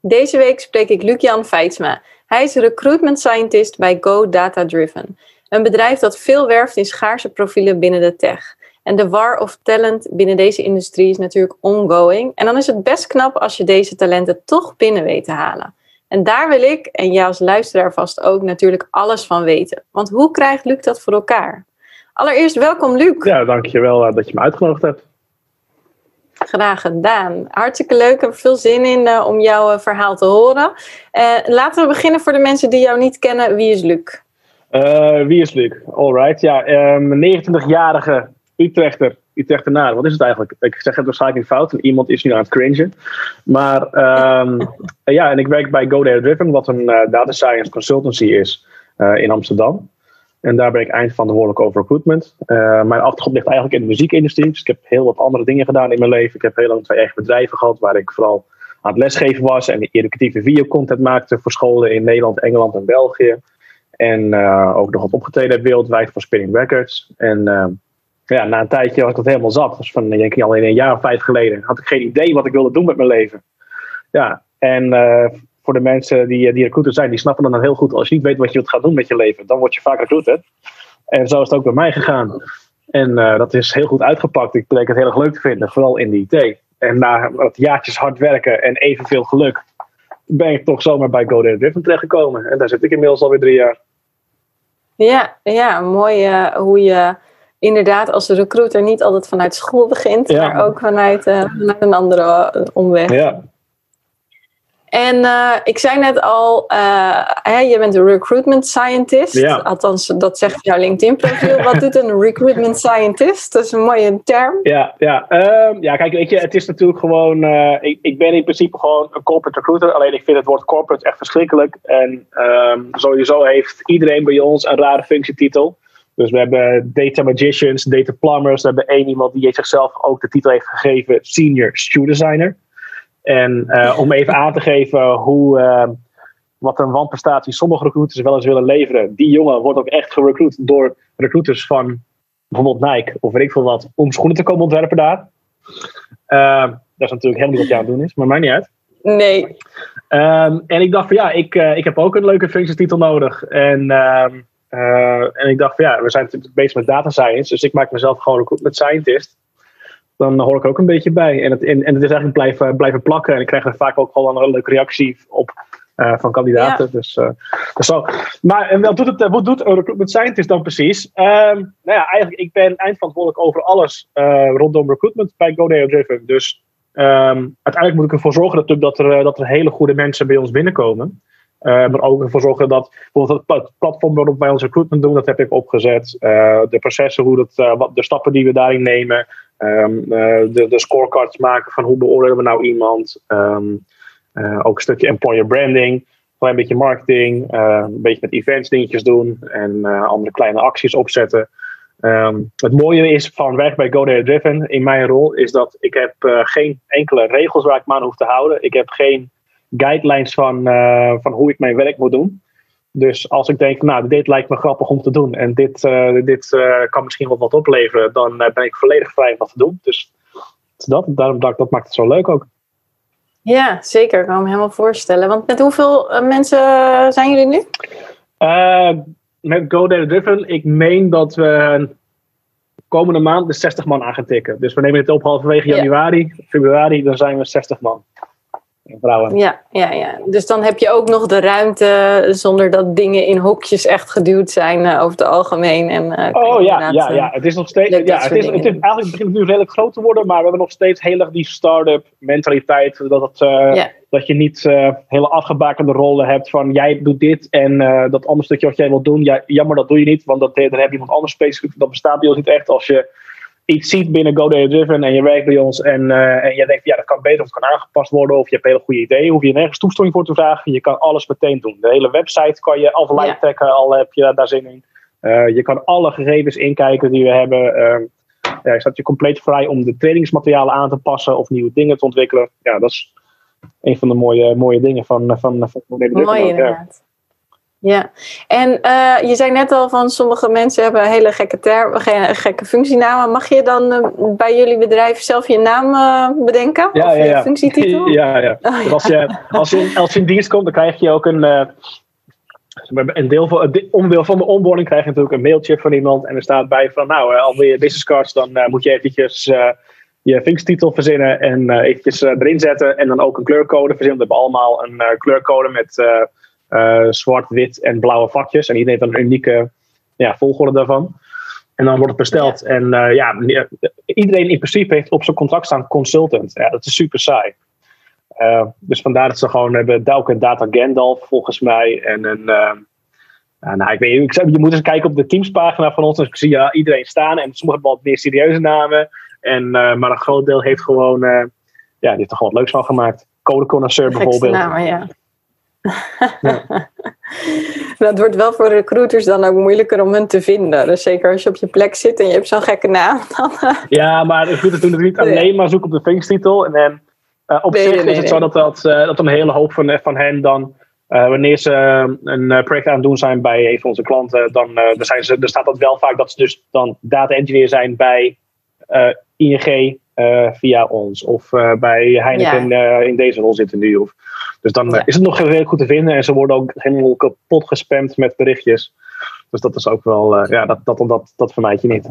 Deze week spreek ik Lucian Feitsma. Hij is recruitment scientist bij Go Data Driven. Een bedrijf dat veel werft in schaarse profielen binnen de tech. En de war of talent binnen deze industrie is natuurlijk ongoing. En dan is het best knap als je deze talenten toch binnen weet te halen. En daar wil ik, en jij als luisteraar vast ook, natuurlijk alles van weten. Want hoe krijgt Luc dat voor elkaar? Allereerst welkom Luc. Ja, dankjewel uh, dat je me uitgenodigd hebt. Graag gedaan. Hartstikke leuk. Ik heb veel zin in uh, om jouw uh, verhaal te horen. laten we beginnen voor de mensen die jou niet kennen. Wie is Luc? wie is Luc? Alright. Ja, um, 29-jarige Utrechter. Utrechtenaar. Wat is het eigenlijk? Ik zeg het waarschijnlijk niet fout. Iemand is nu aan het cringen. Maar um, ja, en ik werk bij GoDaddy Driven. Wat een data science consultancy is in Amsterdam. En daar ben ik eind van de woordelijk over recruitment. Uh, mijn achtergrond ligt eigenlijk in de muziekindustrie. Dus ik heb heel wat andere dingen gedaan in mijn leven. Ik heb heel lang twee eigen bedrijven gehad waar ik vooral aan het lesgeven was en educatieve videocontent maakte voor scholen in Nederland, Engeland en België. En uh, ook nog wat opgetreden heb wereldwijd voor Spinning Records. En uh, ja, na een tijdje had ik dat helemaal zat. Dus van denk ik al in een jaar of vijf geleden had ik geen idee wat ik wilde doen met mijn leven. Ja, en voor de mensen die, die recruiter zijn, die snappen dan heel goed. Als je niet weet wat je gaan doen met je leven, dan word je vaak recruiter. En zo is het ook bij mij gegaan. En uh, dat is heel goed uitgepakt. Ik bleek het heel erg leuk te vinden, vooral in de IT. En na wat jaartjes hard werken en evenveel geluk, ben ik toch zomaar bij GoDaddy Driven terechtgekomen. En daar zit ik inmiddels alweer drie jaar. Ja, ja mooi uh, hoe je inderdaad als recruiter niet altijd vanuit school begint, ja. maar ook vanuit, uh, vanuit een andere omweg. Ja, en uh, ik zei net al, uh, hè, je bent een recruitment scientist. Ja. Althans, dat zegt jouw LinkedIn-profiel. Wat doet een recruitment scientist? Dat is een mooie term. Ja, ja. Uh, ja kijk, weet je, het is natuurlijk gewoon... eh, ik, ik ben in principe gewoon een corporate recruiter. Alleen ik vind het woord corporate echt verschrikkelijk. En um, sowieso heeft iedereen bij ons een rare functietitel. Dus we hebben data magicians, data plumbers. We hebben één iemand die zichzelf ook de titel heeft gegeven... Senior Student Designer. En uh, om even aan te geven hoe, uh, wat een wanprestatie sommige recruiters wel eens willen leveren. Die jongen wordt ook echt gerecruit door recruiters van bijvoorbeeld Nike of weet ik veel wat. Om schoenen te komen ontwerpen daar. Uh, dat is natuurlijk helemaal niet wat je aan het doen is, maar mij niet uit. Nee. Um, en ik dacht van ja, ik, ik heb ook een leuke functietitel nodig. En, en ik dacht van ja, we zijn natuurlijk bezig met data science. Dus ik maak mezelf gewoon recruitment scientist dan hoor ik ook een beetje bij. En het, en, en het is eigenlijk blijven, blijven plakken. En ik krijg er vaak ook gewoon een leuke reactie op uh, van kandidaten. Ja. Dus, uh, dus zo. Maar en wat doet, het, wat doet een recruitment scientist dan precies? Um, nou ja, eigenlijk, ik ben eindverantwoordelijk over alles uh, rondom recruitment bij GoDaddy Driven. Dus um, uiteindelijk moet ik ervoor zorgen dat, dat, er, dat er hele goede mensen bij ons binnenkomen. Uh, maar ook ervoor zorgen dat bijvoorbeeld het platform waarop wij ons recruitment doen, dat heb ik opgezet. Uh, de processen, hoe dat, uh, wat, de stappen die we daarin nemen. Um, de, de scorecards maken van hoe beoordelen we nou iemand. Um, ook een stukje employer branding. Een klein beetje marketing. een beetje met events dingetjes doen. En andere kleine acties opzetten. Um, het mooie is van werk bij GoDaddy Driven in mijn rol is dat ik heb geen enkele regels waar ik me aan hoef te houden. Ik heb geen guidelines van, van hoe ik mijn werk moet doen. Dus als ik denk, nou, dit lijkt me grappig om te doen en dit, uh, dit uh, kan misschien wel wat opleveren, dan ben ik volledig vrij om dat te doen. Dus dat, daarom, dat, dat maakt het zo leuk ook. Ja, zeker. Ik kan me helemaal voorstellen. Want met hoeveel mensen zijn jullie nu? met GoDaddy Driven, ik meen dat we komende maand de 60 man aan gaan tikken. Dus we nemen het op halverwege januari, ja. februari, dan zijn we 60 man vrouwen. Ja, ja, ja, dus dan heb je ook nog de ruimte zonder dat dingen in hokjes echt geduwd zijn uh, over het algemeen. En, uh, oh ja, ja, ja, het is nog steeds. Ja, het is, het is, eigenlijk begint het nu redelijk groot te worden, maar we hebben nog steeds heel erg die start-up mentaliteit. Dat, het, uh, ja. dat je niet hele afgebakende rollen hebt van jij doet dit en dat andere stukje wat jij wilt doen, ja, jammer dat doe je niet, want dat, daar heb je iemand anders specifiek. Dat bestaat bij ons niet echt als je iets ziet binnen GoDaddy Driven en je werkt bij ons en, uh, en je denkt, ja, dat kan beter of kan aangepast worden of je hebt een hele goede ideeën, hoef je nergens toestemming voor te vragen. Je kan alles meteen doen. De hele website kan je afleid ja. trekken, al heb je daar zin in. Uh, je kan alle gegevens inkijken die we hebben. Uh, ja, je staat je compleet vrij om de trainingsmaterialen aan te passen of nieuwe dingen te ontwikkelen. Ja, dat is een van de mooie, mooie dingen van, van, van Mooi inderdaad. Ja, en uh, je zei net al van sommige mensen hebben hele gekke, term, gekke functienamen. Mag je dan uh, bij jullie bedrijf zelf je naam uh, bedenken? Ja, of ja, je ja. functietitel? Ja, ja. Oh, ja. Als, je, als, je, als je in dienst komt, dan krijg je ook een. een deel van, een onderdeel van de onboarding krijg je natuurlijk een mailtje van iemand. En er staat bij van, nou, al je business cards, dan moet je eventjes je functietitel verzinnen en eventjes erin zetten. En dan ook een kleurcode verzinnen. We hebben allemaal een kleurcode met uh, zwart, wit en blauwe vakjes. En iedereen heeft een unieke ja, volgorde daarvan. En dan wordt het besteld. En uh, ja, iedereen in principe heeft op zijn contract staan consultant. Ja, dat is super saai. Uh, dus vandaar dat ze gewoon hebben Douke Data Gandalf volgens mij. En een. nou, ik weet, ik, je moet eens kijken op de Teams-pagina van ons. Dus ik zie ja, iedereen staan. En sommigen hebben wat meer serieuze namen. En, maar een groot deel heeft gewoon. ja, die heeft er gewoon wat leuks van gemaakt. Code Connoisseur bijvoorbeeld. Namen, ja. Ja. dat wordt wel voor recruiters dan ook moeilijker om hen te vinden. Dus zeker als je op je plek zit en je hebt zo'n gekke naam. Dan, ja, maar recruiters doen het niet alleen maar zoeken op de functietitel. En dan, uh, op nee, zich nee, is het zo dat, dat, uh, dat een hele hoop van, van hen dan, uh, wanneer ze een project aan het doen zijn bij een van onze klanten, dan, dan zijn ze, er staat dat wel vaak dat ze dus dan data engineer zijn bij ING via ons. Of bij Heineken ja. in deze rol zitten nu. Of, dus dan ja. is het nog redelijk goed te vinden. En ze worden ook helemaal kapot gespamd met berichtjes. Dus dat is ook wel, uh, ja, dat, dat, dat, dat vermijd je niet.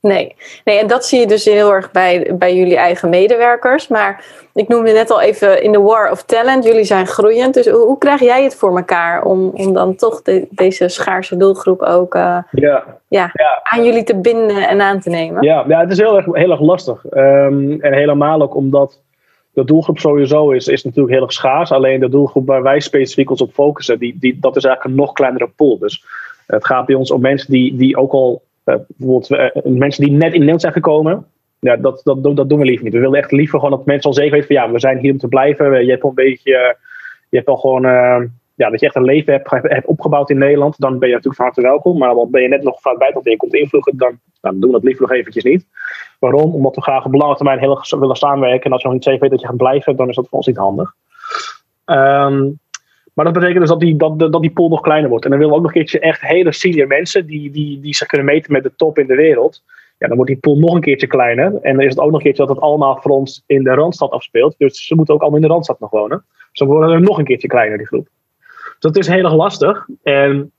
Nee. nee, en dat zie je dus heel erg bij, bij jullie eigen medewerkers. Maar ik noemde net al even in de war of talent, jullie zijn groeiend. Dus hoe, hoe krijg jij het voor elkaar om, om dan toch de, deze schaarse doelgroep ook uh, ja. Ja, ja, aan jullie te binden en aan te nemen? Ja, ja het is heel erg, heel erg lastig. Um, en helemaal ook omdat de doelgroep sowieso is, is natuurlijk heel erg schaars. Alleen de doelgroep waar wij specifiek ons op focussen, die, die, dat is eigenlijk een nog kleinere pool. Dus het gaat bij ons om mensen die, die ook al, uh, bijvoorbeeld uh, mensen die net in Nederland zijn gekomen. Ja, dat, dat, dat doen we liever niet. We willen echt liever gewoon dat mensen al zeker weten van ja, we zijn hier om te blijven. Je hebt al een beetje, je hebt al gewoon, ja, dat je echt een leven hebt, hebt opgebouwd in Nederland. Dan ben je natuurlijk van harte welkom. Maar dan ben je net nog vaak buiten en je komt invloegen, dan, dan doen we dat liever nog eventjes niet. Waarom? Omdat we graag op lange termijn heel willen samenwerken. En als je nog niet zeker weet dat je gaat blijven, dan is dat voor ons niet handig. Um, maar dat betekent dus dat die, dat, dat die pool nog kleiner wordt. En dan willen we ook nog een keertje echt hele senior mensen die, die, die zich kunnen meten met de top in de wereld. Ja, dan wordt die pool nog een keertje kleiner. En dan is het ook nog een keertje dat het allemaal voor ons in de Randstad afspeelt. Dus ze moeten ook allemaal in de Randstad nog wonen. Dan worden er nog een keertje kleiner, die groep. Dat is heel erg lastig. En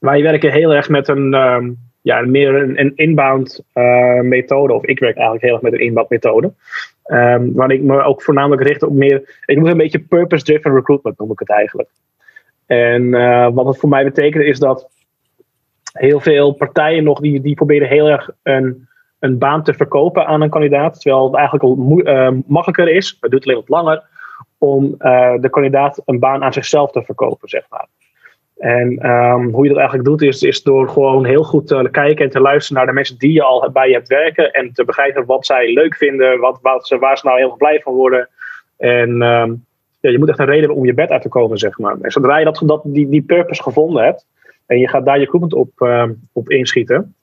wij werken heel erg met een, um, ja, meer een, inbound uh, methode. Of ik werk eigenlijk heel erg met een inbound methode. Um, waar ik me ook voornamelijk richt op meer. Ik moet een beetje purpose-driven recruitment, noem ik het eigenlijk. En uh, wat het voor mij betekent is dat heel veel partijen nog die, die proberen heel erg een, een baan te verkopen aan een kandidaat. Terwijl het eigenlijk al uh, makkelijker is, het duurt alleen wat langer, om de kandidaat een baan aan zichzelf te verkopen, zeg maar. En um, hoe je dat eigenlijk doet, is, is door gewoon heel goed te kijken en te luisteren naar de mensen die je al bij je hebt werken. En te begrijpen wat zij leuk vinden, wat, ze, waar ze nou heel blij van worden. En um, ja, je moet echt een reden hebben om je bed uit te komen, zeg maar. En zodra je dat, die, die purpose gevonden hebt en je gaat daar je recruitment op, um, op inschieten,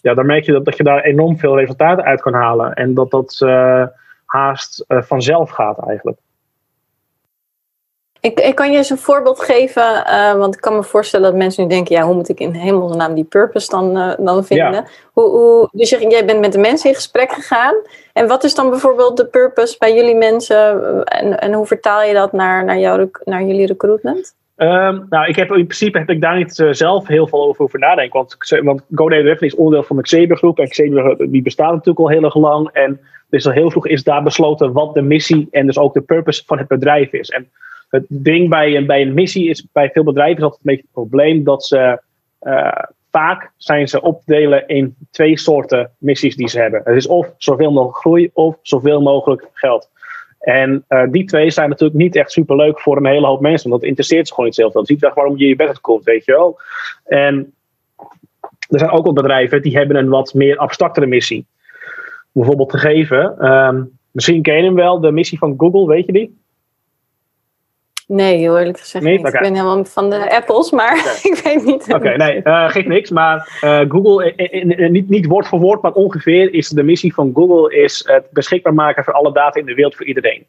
ja, dan merk je dat, dat je daar enorm veel resultaten uit kan halen. En dat dat uh, haast uh, vanzelf gaat eigenlijk. Ik, ik kan je eens een voorbeeld geven, uh, want ik kan me voorstellen dat mensen nu denken, ja, hoe moet ik in hemelsnaam die purpose dan, uh, dan vinden? Ja. Hoe, hoe, dus je, jij bent met de mensen in gesprek gegaan. En wat is dan bijvoorbeeld de purpose bij jullie mensen en, en hoe vertaal je dat naar, naar, jouw, naar jullie recruitment? Um, nou, ik heb, in principe heb ik daar niet uh, zelf heel veel over, over nadenken. Want, want GoDaddy is onderdeel van de Xeber groep. En Xeber die bestaat natuurlijk al heel erg lang. En dus al heel vroeg is daar besloten wat de missie en dus ook de purpose van het bedrijf is. En het ding bij een, bij een missie is bij veel bedrijven is altijd een beetje het probleem dat ze uh, vaak zijn ze opdelen in twee soorten missies die ze hebben. Het is of zoveel mogelijk groei of zoveel mogelijk geld. En uh, die twee zijn natuurlijk niet echt super leuk voor een hele hoop mensen, want dat interesseert ze gewoon niet zoveel. Je ziet echt waarom je je bed komt, weet je wel. En er zijn ook wel bedrijven die hebben een wat meer abstractere missie. Bijvoorbeeld gegeven, ehm, misschien ken je hem wel, de missie van Google, weet je die? Nee, heel eerlijk gezegd niet. Ik ben helemaal van de Apples, maar ik weet niet. Oké, nee, uh, geeft niks. Maar uh, Google, in, niet, niet woord voor woord, maar ongeveer is de missie van Google is het beschikbaar maken van alle data in de wereld voor iedereen.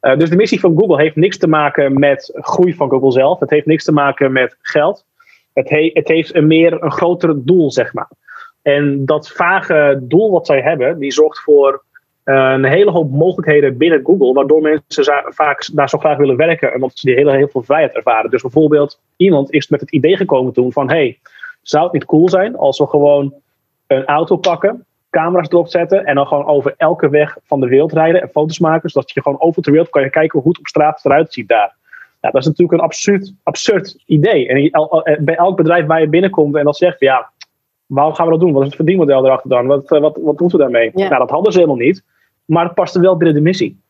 Uh, dus de missie van Google heeft niks te maken met groei van Google zelf. Het heeft niks te maken met geld. Het, he het heeft een meer een groter doel, zeg maar. En dat vage doel wat zij hebben, die zorgt voor een hele hoop mogelijkheden binnen Google, waardoor mensen vaak daar zo graag willen werken, omdat ze die hele, heel veel vrijheid ervaren. Dus bijvoorbeeld, iemand is met het idee gekomen toen van, hey, zou het niet cool zijn als we gewoon een auto pakken, camera's erop zetten en dan gewoon over elke weg van de wereld rijden en foto's maken, zodat je gewoon over de wereld kan kijken hoe het op straat eruit ziet daar. Ja, dat is natuurlijk een absurd, absurd idee. En bij elk bedrijf waar je binnenkomt en dat zegt, ja, waarom gaan we dat doen? Wat is het verdienmodel erachter dan? Wat, wat, wat moeten we daarmee? Ja. Nou, dat hadden ze helemaal niet. Maar het paste wel binnen de missie.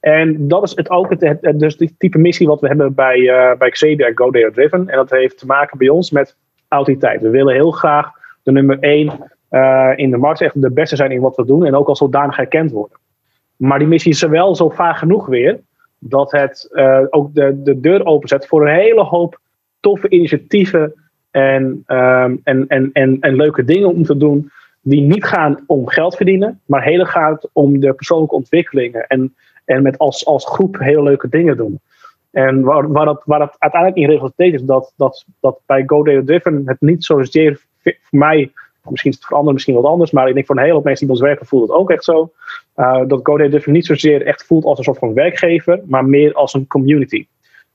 En dat is het ook het, het, dus die type missie wat we hebben bij, uh, bij Xavier Go Driven. En dat heeft te maken bij ons met autoriteit. We willen heel graag de nummer één uh, in de markt, echt de beste zijn in wat we doen. En ook als zodanig herkend worden. Maar die missie is er wel zo vaag genoeg weer. Dat het uh, ook de, de deur openzet voor een hele hoop toffe initiatieven en, um, en, en, en, en leuke dingen om te doen die niet gaan om geld verdienen, maar heel gaat om de persoonlijke ontwikkelingen en, en met als, als groep hele leuke dingen doen. En waar, waar, dat, waar dat uiteindelijk in resulteert is dat, dat, dat bij Go Data Driven het niet zozeer voor mij, misschien is het voor anderen misschien wat anders, maar ik denk voor een hele mensen die ons werken voelt het ook echt zo. Uh, dat Go Data niet zozeer echt voelt als een soort van werkgever, maar meer als een community.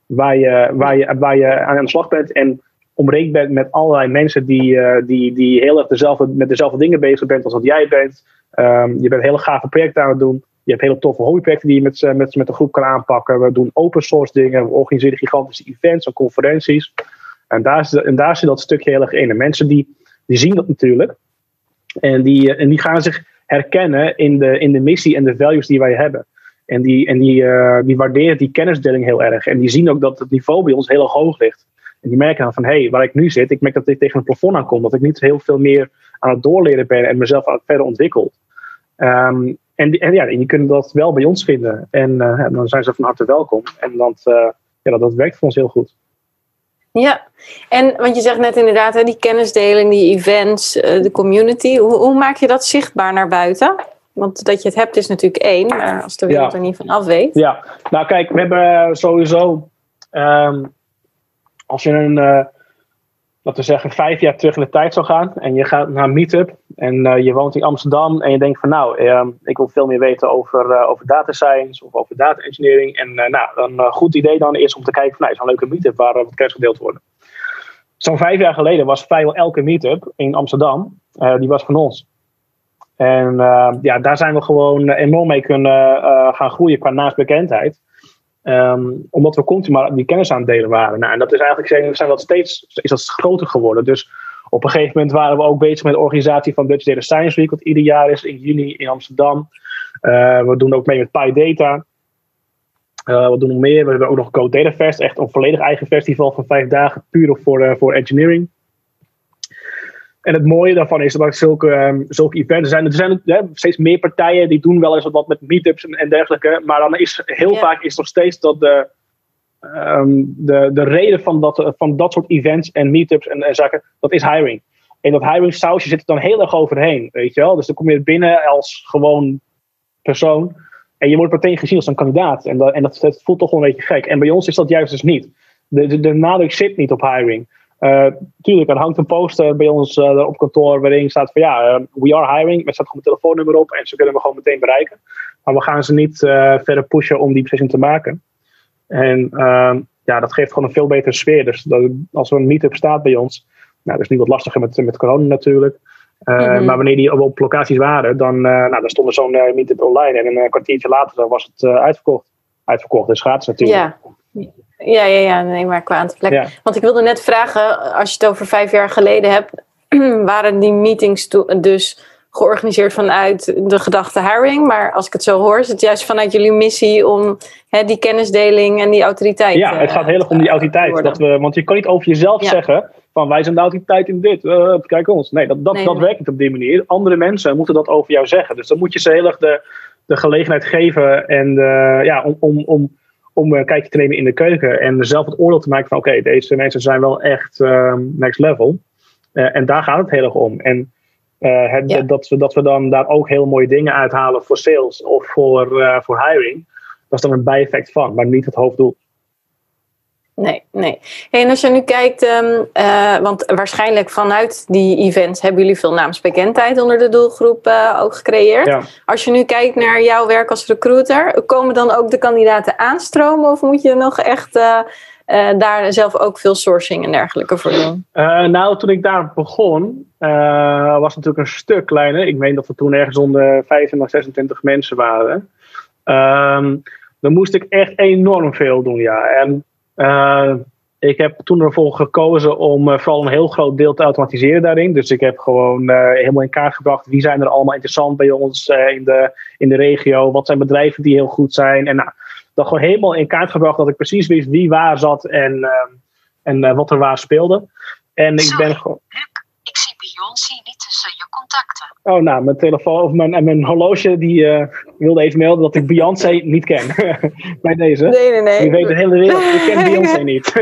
Waar je, waar je, waar je aan de slag bent en omringd bent met allerlei mensen die, uh, die, die heel erg dezelfde, met dezelfde dingen bezig bent als wat jij bent. Um, je bent hele gave projecten aan het doen. Je hebt hele toffe hobbyprojecten die je met, met, met de groep kan aanpakken. We doen open source dingen. We organiseren gigantische events en conferenties. En daar, en daar zit dat stukje heel erg in. En mensen die, die zien dat natuurlijk. En die, en die gaan zich herkennen in de, in de missie en de values die wij hebben. En die, en die, uh, die waarderen die kennisdeling heel erg. En die zien ook dat het niveau bij ons heel hoog ligt. En die merken dan van, hé, hey, waar ik nu zit, ik merk dat ik tegen een plafond aankom. Dat ik niet heel veel meer aan het doorleren ben en mezelf aan verder ontwikkeld. Um, en, die, en ja, die kunnen dat wel bij ons vinden. En uh, dan zijn ze van harte welkom. En dat, uh, ja, dat, dat werkt voor ons heel goed. Ja, en want je zegt net inderdaad, hè, die kennisdeling, die events, uh, de community. Hoe, hoe, maak je dat zichtbaar naar buiten? Want dat je het hebt is natuurlijk één, maar als de wereld ja. er niet van af weet. Ja, nou kijk, we hebben sowieso um, als je een, uh, laten we zeggen, vijf jaar terug in de tijd zou gaan en je gaat naar een meetup en uh, je woont in Amsterdam en je denkt van nou, uh, ik wil veel meer weten over, uh, over data science of over data engineering. En nou, een goed idee dan is om te kijken van nou, een leuke meetup waar wat kennis gedeeld worden. Zo'n vijf jaar geleden was vrijwel elke meetup in Amsterdam, die was van ons. En ja, daar zijn we gewoon enorm mee kunnen gaan groeien qua naastbekendheid. Um, omdat we continu maar die kennis aan het delen waren. Nou, en dat is eigenlijk zijn, dat steeds is dat groter geworden. Dus op een gegeven moment waren we ook bezig met de organisatie van Dutch Data Science Week, wat ieder jaar is in juni in Amsterdam. Uh, we doen ook mee met PyData. Uh, wat doen we nog meer? We hebben ook nog Code Data Fest, echt een volledig eigen festival van vijf dagen, puur voor, uh, voor engineering. En het mooie daarvan is dat zulke, um, zulke events zijn. Er zijn steeds meer partijen die doen wel eens wat met meetups en, en dergelijke. Maar dan is heel vaak is nog steeds dat de, um, de, de reden van dat, van dat soort events en meetups en, en zaken, dat is hiring. En dat hiring sausje zit er dan heel erg overheen, weet je wel. Dus dan kom je binnen als gewoon persoon. En je wordt meteen gezien als een kandidaat. En, dat, en dat, dat voelt toch wel een beetje gek. En bij ons is dat juist dus niet. De, de, de nadruk zit niet op hiring. Uh, tuurlijk, er hangt een poster bij ons uh, op kantoor waarin staat van ja, uh, we are hiring. Met staat gewoon een telefoonnummer op en ze kunnen we gewoon meteen bereiken. Maar we gaan ze niet verder pushen om die beslissing te maken. En ehm, ja, dat geeft gewoon een veel betere sfeer. Dus dat, als er een meetup staat bij ons, nou, dat is niet wat lastiger met, met corona natuurlijk. Mm-hmm. Maar wanneer die op locaties waren, dan, nou, dan stond er zo'n meetup online en een kwartiertje later dan was het uitverkocht. Uitverkocht, dus gratis natuurlijk. Ja. Ja, ja, ja, nee, maar qua aantal plekken. Want ik wilde net vragen, als je het over vijf jaar geleden hebt, waren die meetings dus georganiseerd vanuit de gedachte hiring. Maar als ik het zo hoor, is het juist vanuit jullie missie om hè, die kennisdeling en die autoriteit. Ja, het gaat heel erg om die autoriteit. Dat we, want je kan niet over jezelf zeggen: van wij zijn de autoriteit in dit, uh, kijk ons. Nee, dat, dat, dat werkt niet op die manier. Andere mensen moeten dat over jou zeggen. Dus dan moet je ze heel erg de, de gelegenheid geven en ja, om, om, om, om een kijkje te nemen in de keuken. En zelf het oordeel te maken van oké, deze mensen zijn wel echt next level. en daar gaat het heel erg om. En het, dat, we, dat we dan daar ook heel mooie dingen uithalen voor sales of voor, voor hiring. Dat is dan een bijeffect van, maar niet het hoofddoel. Nee, nee. en als je nu kijkt, ehm, eh, want waarschijnlijk vanuit die events hebben jullie veel naamsbekendheid onder de doelgroep uh, ook gecreëerd. Als je nu kijkt naar jouw werk als recruiter, komen dan ook de kandidaten aanstromen of moet je nog echt uh, daar zelf ook veel sourcing en dergelijke voor doen? nou, toen ik daar begon, was het natuurlijk een stuk kleiner. Ik meen dat we toen ergens onder 25, 26 mensen waren. Ehm, dan moest ik echt enorm veel doen, ja. En uh, ik heb toen ervoor gekozen om uh, vooral een heel groot deel te automatiseren daarin. Dus ik heb gewoon uh, helemaal in kaart gebracht wie zijn er allemaal interessant bij ons in, de, in de regio. Wat zijn bedrijven die heel goed zijn. En nou, dat gewoon helemaal in kaart gebracht dat ik precies wist wie waar zat en, en wat er waar speelde. En ik ben gewoon. Zie Beyoncé niet tussen je contacten. Oh, nou, mijn telefoon of mijn, mijn horloge die uh, wilde even melden dat ik Beyoncé niet ken. Bij deze. Nee, nee, nee. Je weet de hele wereld, ik ken Beyoncé niet.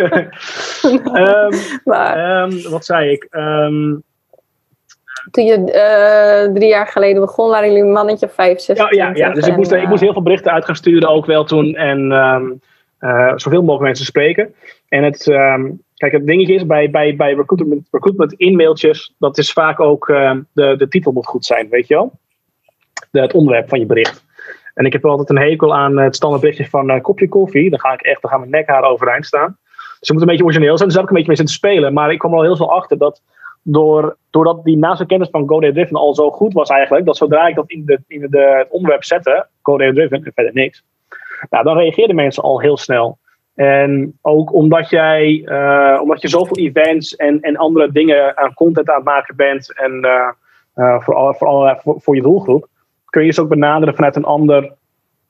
um, maar. Um, wat zei ik? Um, toen je uh, drie jaar geleden begon, waren jullie een mannetje of vijf, zes. Ja, ja, ja. dus en, ik, moest, uh, ik moest heel veel berichten uit gaan sturen ook wel toen. En uh, zoveel mogelijk mensen spreken. En het, Kijk, het dingetje is bij, bij, bij recruitment, recruitment e-mailtjes, dat is vaak ook uh, de, de titel moet goed zijn, weet je wel? De, het onderwerp van je bericht. En ik heb altijd een hekel aan het standaard berichtje van uh, kopje koffie. Dan ga ik echt, dan gaan mijn nekhaar overeind staan. Dus het moet een beetje origineel zijn. Dus daar heb ik een beetje mee zitten spelen. Maar ik kwam er al heel veel achter dat door, doordat die naast kennis van GoDaddy Driven al zo goed was eigenlijk, dat zodra ik dat in, de, in de, het onderwerp zette, GoDaddy Driven, en verder niks, nou, dan reageerden mensen al heel snel. En ook omdat jij, uh, omdat je zoveel events en, en andere dingen aan content aan het maken bent en uh, voor, voor, voor, voor, je doelgroep, kun je ze ook benaderen vanuit een ander,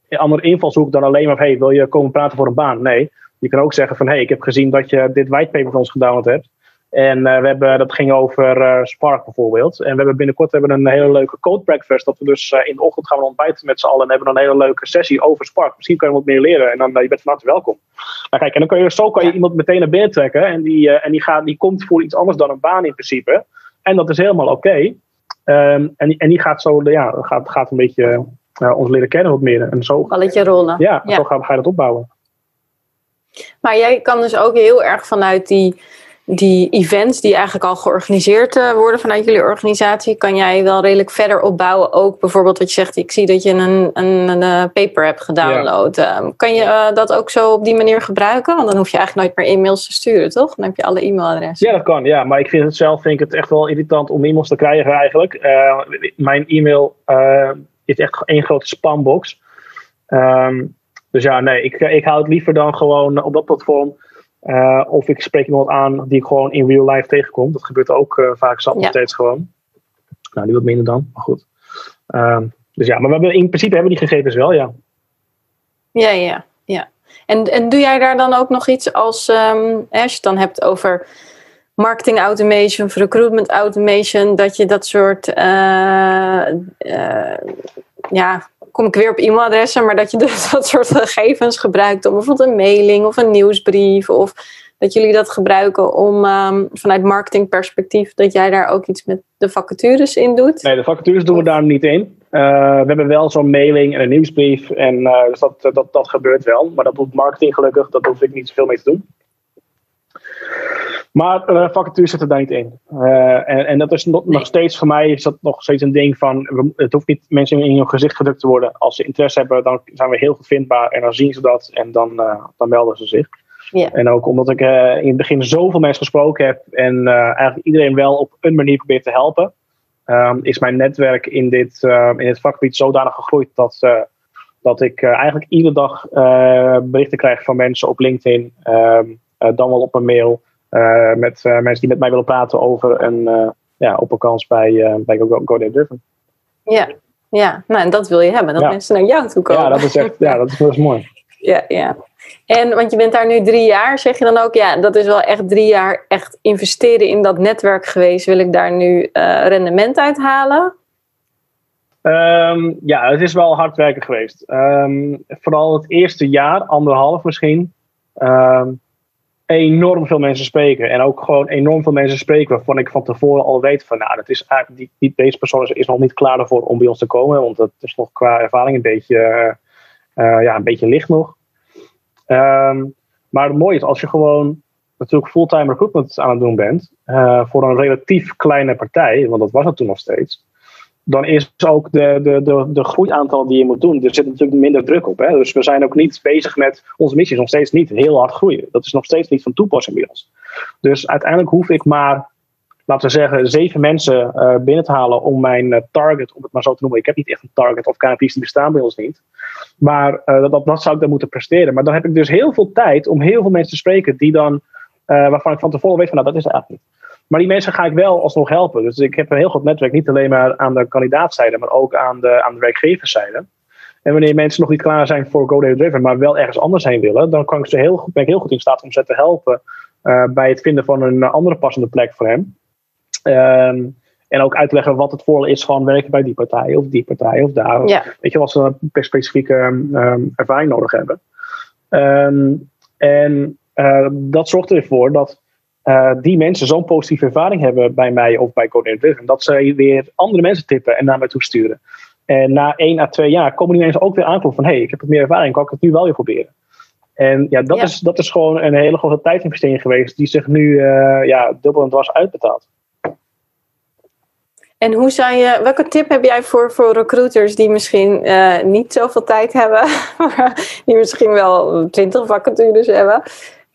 een ander invalshoek dan alleen maar, hey, wil je komen praten voor een baan? Nee, je kan ook zeggen van, hey, ik heb gezien dat je dit whitepaper van ons gedownload hebt. En uh, we hebben, dat ging over uh, Spark bijvoorbeeld. En we hebben binnenkort hebben een hele leuke code breakfast. Dat we dus uh, in de ochtend gaan we ontbijten met z'n allen. En hebben een hele leuke sessie over Spark. Misschien kan je wat meer leren. En dan je bent van harte welkom. Nou kijk, en dan kan je, zo kan je iemand meteen naar binnen trekken. En, die, en die, gaat, die komt voor iets anders dan een baan in principe. En dat is helemaal oké. Okay. Um, en, en die gaat zo, ja, gaat, gaat een beetje ons leren kennen wat meer. En zo, Balletje rollen. Ja, ja. zo ga, ga je dat opbouwen. Maar jij kan dus ook heel erg vanuit die die events die eigenlijk al georganiseerd uh, worden vanuit jullie organisatie, kan jij wel redelijk verder opbouwen. Ook bijvoorbeeld wat je zegt, ik zie dat je een, een, een eh, paper hebt gedownload. Ja. Uh, kan je uh, dat ook zo op die manier gebruiken? Want dan hoef je eigenlijk nooit meer e-mails te sturen, toch? Dan heb je alle e-mailadressen. Ja, dat kan. Ja, maar ik vind het zelf vind ik het echt wel irritant om e-mails te krijgen eigenlijk. mijn e-mail is echt één grote spambox. Um, dus ja, nee, ik, ik hou het liever dan gewoon op dat platform uh, of ik spreek iemand aan die ik gewoon in real life tegenkom. Dat gebeurt ook uh, vaak zat nog steeds gewoon. Nou, die wat minder dan, maar goed. Uh, dus ja, maar we hebben, in principe hebben die gegevens wel, ja. Ja, ja, ja. En, en doe jij daar dan ook nog iets als, um, als je het dan hebt over marketing automation of recruitment automation, dat je dat soort, uh, ja, kom ik weer op e-mailadressen, maar dat je dus dat soort gegevens gebruikt om bijvoorbeeld een mailing of een nieuwsbrief of dat jullie dat gebruiken om um, vanuit marketingperspectief dat jij daar ook iets met de vacatures in doet? Nee, de vacatures doen we daar niet in. Uh, we hebben wel zo'n mailing en een nieuwsbrief en uh, dus dat, dat, dat gebeurt wel. Maar dat doet marketing gelukkig, dat hoef ik niet zoveel mee te doen. Maar uh, vacatures zitten daar niet in. Uh, en, en dat is nog, nog, steeds voor mij is dat nog steeds een ding van. Het hoeft niet mensen in hun gezicht gedrukt te worden. Als ze interesse hebben, dan zijn we heel goed vindbaar. En dan zien ze dat en dan, uh, dan melden ze zich. Yeah. En ook omdat ik in het begin zoveel mensen gesproken heb. En eigenlijk iedereen wel op een manier probeert te helpen. Um, is mijn netwerk in dit, in dit vakgebied zodanig gegroeid dat, dat ik eigenlijk iedere dag berichten krijg van mensen op LinkedIn. Um, dan wel op een mail. Uh, met uh, mensen die met mij willen praten over een uh, ja, opperkans bij, bij Go, Go Driven. Ja, ja. Nou, en dat wil je hebben, dat ja. mensen naar jou toe komen. Ja, dat is echt ja, dat is, dat is mooi. Ja, ja. En want je bent daar nu drie jaar, zeg je dan ook, ja, dat is wel echt drie jaar echt investeren in dat netwerk geweest. Wil ik daar nu eh, rendement uit halen? Ehm, ja, het is wel hard werken geweest. Ehm, vooral het eerste jaar, anderhalf misschien. Ehm, enorm veel mensen spreken. En ook gewoon enorm veel mensen spreken waarvan ik van tevoren al weet van nou, dat is eigenlijk die, deze persoon is, is nog niet klaar ervoor om bij ons te komen. Want dat is nog qua ervaring een beetje, uh, ja, een beetje licht nog. maar het mooie is als je gewoon natuurlijk fulltime recruitment aan het doen bent. Uh, voor een relatief kleine partij, want dat was het toen nog steeds dan is ook de, de, de, de groeiaantal die je moet doen, er zit natuurlijk minder druk op. Hè? Dus we zijn ook niet bezig met, onze missie is nog steeds niet heel hard groeien. Dat is nog steeds niet van toepassing bij ons. Dus uiteindelijk hoef ik maar, laten we zeggen, zeven mensen uh, binnen te halen om mijn uh, target, om het maar zo te noemen. Ik heb niet echt een target of KPI's die bestaan bij ons niet. Maar uh, dat, dat zou ik dan moeten presteren. Maar dan heb ik dus heel veel tijd om heel veel mensen te spreken die dan, waarvan ik van tevoren weet van nou, dat is het eigenlijk niet. Maar die mensen ga ik wel alsnog helpen. Dus ik heb een heel goed netwerk, niet alleen maar aan de kandidaatzijde, maar ook aan de, aan de werkgeverszijde. En wanneer mensen nog niet klaar zijn voor GoDaddy Driven, maar wel ergens anders heen willen, dan kan ik ze heel, ben ik heel goed in staat om ze te helpen uh, bij het vinden van een andere passende plek voor hem. Um, en ook uitleggen wat het voordeel is van werken bij die partij of die partij of daar. Ja. Weet je, wat ze een specifieke um, ervaring nodig hebben. Um, en uh, dat zorgt ervoor dat uh, die mensen zo'n positieve ervaring hebben bij mij of bij Coding Driven, dat ze weer andere mensen tippen en naar mij toe sturen. En na één à twee jaar komen die mensen ook weer aankloppen van hé, hey, ik heb het meer ervaring, kan ik het nu wel weer proberen. En ja, dat, Is, dat is gewoon een hele grote tijdinvestering geweest die zich nu uh, ja, dubbel en dwars uitbetaalt. En hoe zou je, welke tip heb jij voor, voor recruiters die misschien uh, niet zoveel tijd hebben, die misschien wel twintig vacatures hebben?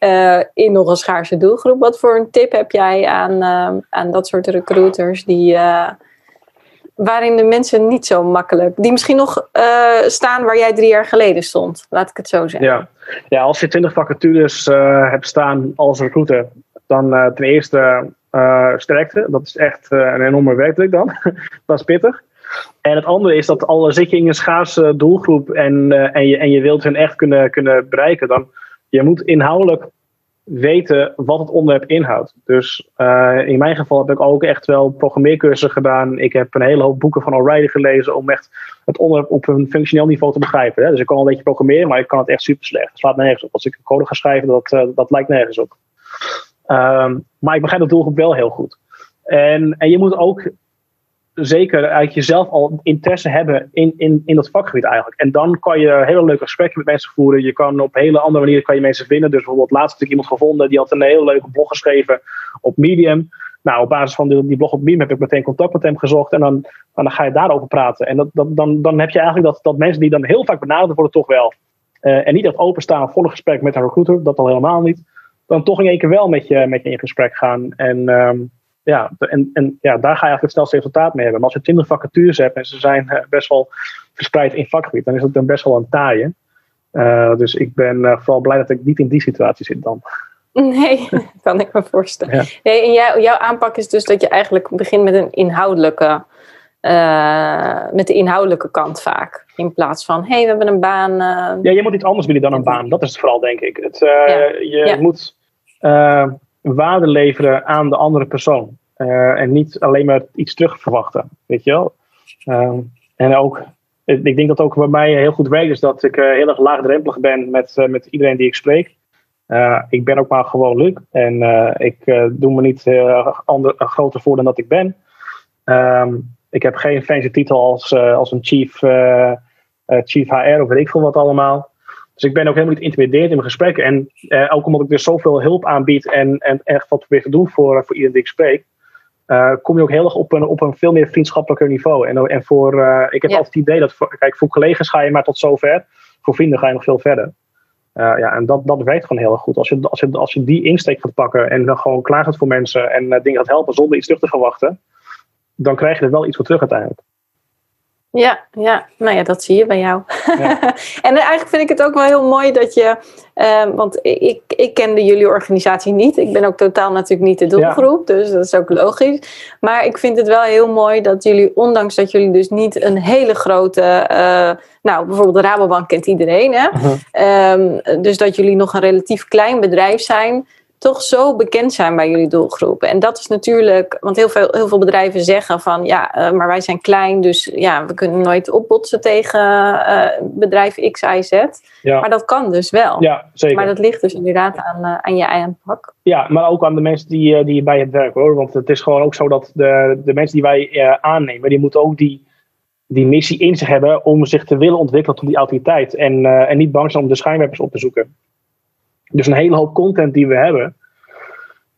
Uh, in nog een schaarse doelgroep. Wat voor een tip heb jij aan, uh, aan dat soort recruiters die, uh, waarin de mensen niet zo makkelijk, die misschien nog staan waar jij drie jaar geleden stond, laat ik het zo zeggen. Ja, ja als je twintig vacatures hebt staan als recruiter, dan ten eerste sterkte. Dat is echt een enorme werkdruk dan. dat is pittig. En het andere is dat al zit je in een schaarse doelgroep en, en, je, en je wilt hen echt kunnen, kunnen bereiken, dan je moet inhoudelijk weten wat het onderwerp inhoudt. Dus uh, in mijn geval heb ik ook echt wel programmeercursussen gedaan. Ik heb een hele hoop boeken van O'Reilly gelezen om echt het onderwerp op een functioneel niveau te begrijpen. Hè. Dus ik kan wel een beetje programmeren, maar ik kan het echt super slecht. Het slaat nergens op. Als ik een code ga schrijven, dat, uh, dat lijkt nergens op. Um, maar ik begrijp de doelgroep wel heel goed. En, en je moet ook zeker uit jezelf al interesse hebben in, in, in dat vakgebied eigenlijk. En dan kan je hele leuke gesprekken met mensen voeren. Je kan op hele andere manieren kan je mensen vinden. Dus bijvoorbeeld laatst heb ik iemand gevonden die had een hele leuke blog geschreven op Medium. Nou, op basis van die, die blog op Medium heb ik meteen contact met hem gezocht. En dan, dan ga je daarover praten. En dat, dat, dan, dan heb je eigenlijk dat, dat mensen die dan heel vaak benaderd worden toch wel. Uh, en niet echt openstaan voor een gesprek met een recruiter. Dat al helemaal niet. Dan toch in één keer wel met je, met je in gesprek gaan. En um, ja, en, en ja, daar ga je eigenlijk het snelste resultaat mee hebben. Maar als je 20 vacatures hebt en ze zijn eh, best wel verspreid in vakgebied, dan is het dan best wel een taaie. Uh, dus ik ben uh, vooral blij dat ik niet in die situatie zit dan. Nee, kan ik me voorstellen. Ja. Nee, en jou, jouw aanpak is dus dat je eigenlijk begint met een inhoudelijke, uh, met de inhoudelijke kant vaak. In plaats van, hé, hey, we hebben een baan. Ja, je moet iets anders bieden dan een baan. Dat is het vooral, denk ik. Het, ja. Je ja. moet waarde leveren aan de andere persoon. Uh, en niet alleen maar iets terug verwachten, weet je wel. Uh, en ook, ik denk dat ook bij mij heel goed werkt, is dat ik uh, heel erg laagdrempelig ben met, uh, met iedereen die ik spreek. ik ben ook maar gewoon Luc en ik doe me niet ander, groter voor dan dat ik ben. Um, ik heb geen fancy titel als, als een chief, chief HR of weet ik veel wat allemaal. Dus ik ben ook helemaal niet intimideerd in mijn gesprekken. En eh, ook omdat ik dus zoveel hulp aanbied en, en echt wat probeer te doen voor, voor iedereen die ik spreek, uh, kom je ook heel erg op een, op een veel meer vriendschappelijker niveau. En, en voor, uh, ik heb ja. altijd het idee dat, voor, kijk, voor collega's ga je maar tot zover. Voor vrienden ga je nog veel verder. Uh, ja, en dat, dat werkt gewoon heel erg goed. Als je, als, je, als je die insteek gaat pakken en dan gewoon klaar gaat voor mensen en dingen gaat helpen zonder iets terug te verwachten, dan krijg je er wel iets voor terug uiteindelijk. Ja, ja, nou ja, dat zie je bij jou. Ja. en eigenlijk vind ik het ook wel heel mooi dat je, eh, want ik, ik kende jullie organisatie niet. Ik ben ook totaal natuurlijk niet de doelgroep, dus dat is ook logisch. Maar ik vind het wel heel mooi dat jullie, ondanks dat jullie dus niet een hele grote, eh, nou bijvoorbeeld de Rabobank kent iedereen, hè? Mhm. Ehm, dus dat jullie nog een relatief klein bedrijf zijn, toch zo bekend zijn bij jullie doelgroepen. En dat is natuurlijk, want heel veel, heel veel bedrijven zeggen van ja, eh, maar wij zijn klein, dus ja, we kunnen nooit opbotsen tegen eh, bedrijf X, Y, Z. Ja. Maar dat kan dus wel. ja, zeker. Maar dat ligt dus inderdaad aan, eh, aan je aanpak. Ja, maar ook aan de mensen die, die bij het werk hoor. Want het is gewoon ook zo dat de, de mensen die wij aannemen, die moeten ook die, die missie in zich hebben om zich te willen ontwikkelen tot die autoriteit. En, en niet bang zijn om de schijnwerpers op te zoeken. Dus een hele hoop content die we hebben.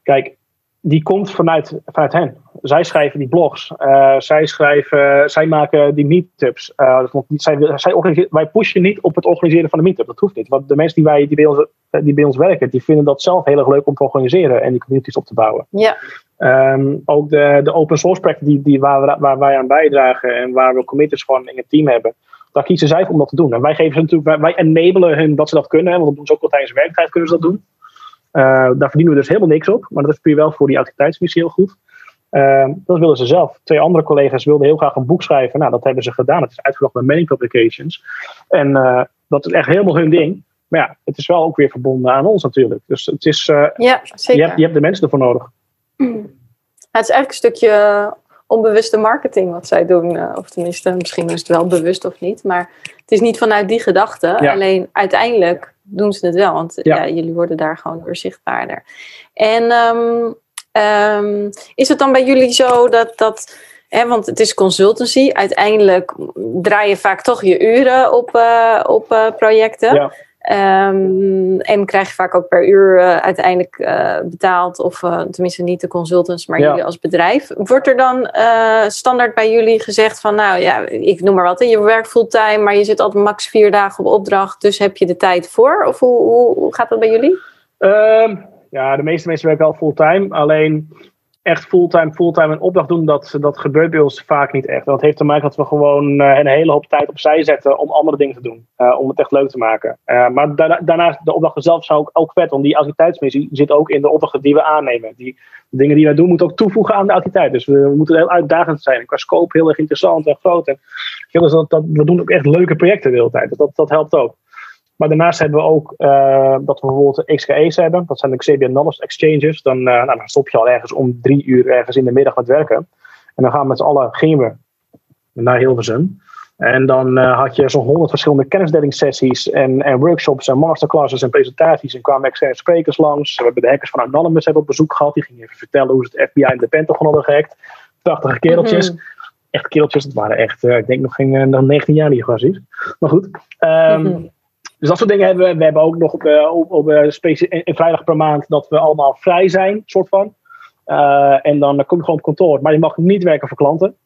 Kijk, die komt vanuit, vanuit hen. Zij schrijven die blogs. eh, zij, schrijven, zij maken die meetups. Eh, zij, zij wij pushen niet op het organiseren van de meetup. Dat hoeft niet. Want de mensen die, wij, die, bij ons, eh, die bij ons werken, die vinden dat zelf heel erg leuk om te organiseren en die communities op te bouwen. Ja, Ehm, ook de, de open source projecten die, die waar, waar wij aan bijdragen en waar we committers gewoon in het team hebben, daar kiezen zij om dat te doen. En wij geven ze natuurlijk, wij, wij enablen hun dat ze dat kunnen, want dat doen ze ook al tijdens werktijd kunnen ze dat doen. Eh, daar verdienen we dus helemaal niks op, maar dat is puur wel voor die autoriteitsmissie heel goed. Ehm, dat willen ze zelf. Twee andere collega's wilden heel graag een boek schrijven. Nou, dat hebben ze gedaan. Het is uitgebracht bij Many Publications. En eh, dat is echt helemaal hun ding. Maar ja, het is wel ook weer verbonden aan ons natuurlijk. Dus het is, eh, ja je, zeker. hebt, je hebt de mensen ervoor nodig. Het is eigenlijk een stukje onbewuste marketing wat zij doen. eh, Of tenminste, misschien is het wel bewust of niet. Maar het is niet vanuit die gedachte. Ja. Alleen uiteindelijk doen ze het wel. Want Ja. ja. jullie worden daar gewoon door zichtbaarder. En ehm, ehm, is het dan bij jullie zo dat... dat hè, want het is consultancy. Uiteindelijk draai je vaak toch je uren op, eh, op eh, projecten. Ja. Ehm, en krijg je vaak ook per uur eh, uiteindelijk eh, betaald. Of eh, tenminste niet de consultants, maar Ja. jullie als bedrijf. Wordt er dan standaard bij jullie gezegd van... nou ja, ik noem maar wat. Je werkt fulltime, maar je zit altijd max vier dagen op opdracht. Dus heb je de tijd voor? Of hoe, hoe, hoe gaat dat bij jullie? Ehm, ja, de meeste mensen werken wel fulltime. Alleen echt fulltime, fulltime een opdracht doen, dat, dat gebeurt bij ons vaak niet echt. Dat heeft te maken dat we gewoon eh, een hele hoop tijd opzij zetten om andere dingen te doen. eh, om het echt leuk te maken. Eh, maar daarna, daarnaast, de opdrachten zelf zijn ook, ook vet. Want die autoriteitsmissie zit ook in de opdrachten die we aannemen. Die dingen die wij doen, moeten ook toevoegen aan de autoriteit. Dus we, moeten heel uitdagend zijn. Qua scope heel erg interessant en groot. En, dus dat, we doen ook echt leuke projecten de hele tijd. Dus dat, dat helpt ook. Maar daarnaast hebben we ook eh, dat we bijvoorbeeld XKE's hebben. Dat zijn de Xabian Knowledge Exchanges. Dan, eh, nou, dan stop je al ergens om drie uur ergens in de middag met werken. En dan gaan we met z'n allen gingen we naar Hilversum. En dan eh, had je zo'n honderd verschillende kennisdelingssessies en, en workshops en masterclasses en presentaties. En kwamen externe sprekers langs. We hebben de hackers van Anonymous hebben op bezoek gehad. Die gingen even vertellen hoe ze het FBI en de Pentagon hadden gehackt. Prachtige kereltjes. Echt kereltjes. Het waren echt, ik denk nog geen nog 19 jaar die gastjes. Maar goed. Ehm, Mhm. Dus dat soort dingen hebben we. We hebben ook nog op, eh, op, op eh, een vrijdag per maand dat we allemaal vrij zijn, soort van. Eh, en dan kom je gewoon op kantoor. Maar je mag niet werken voor klanten.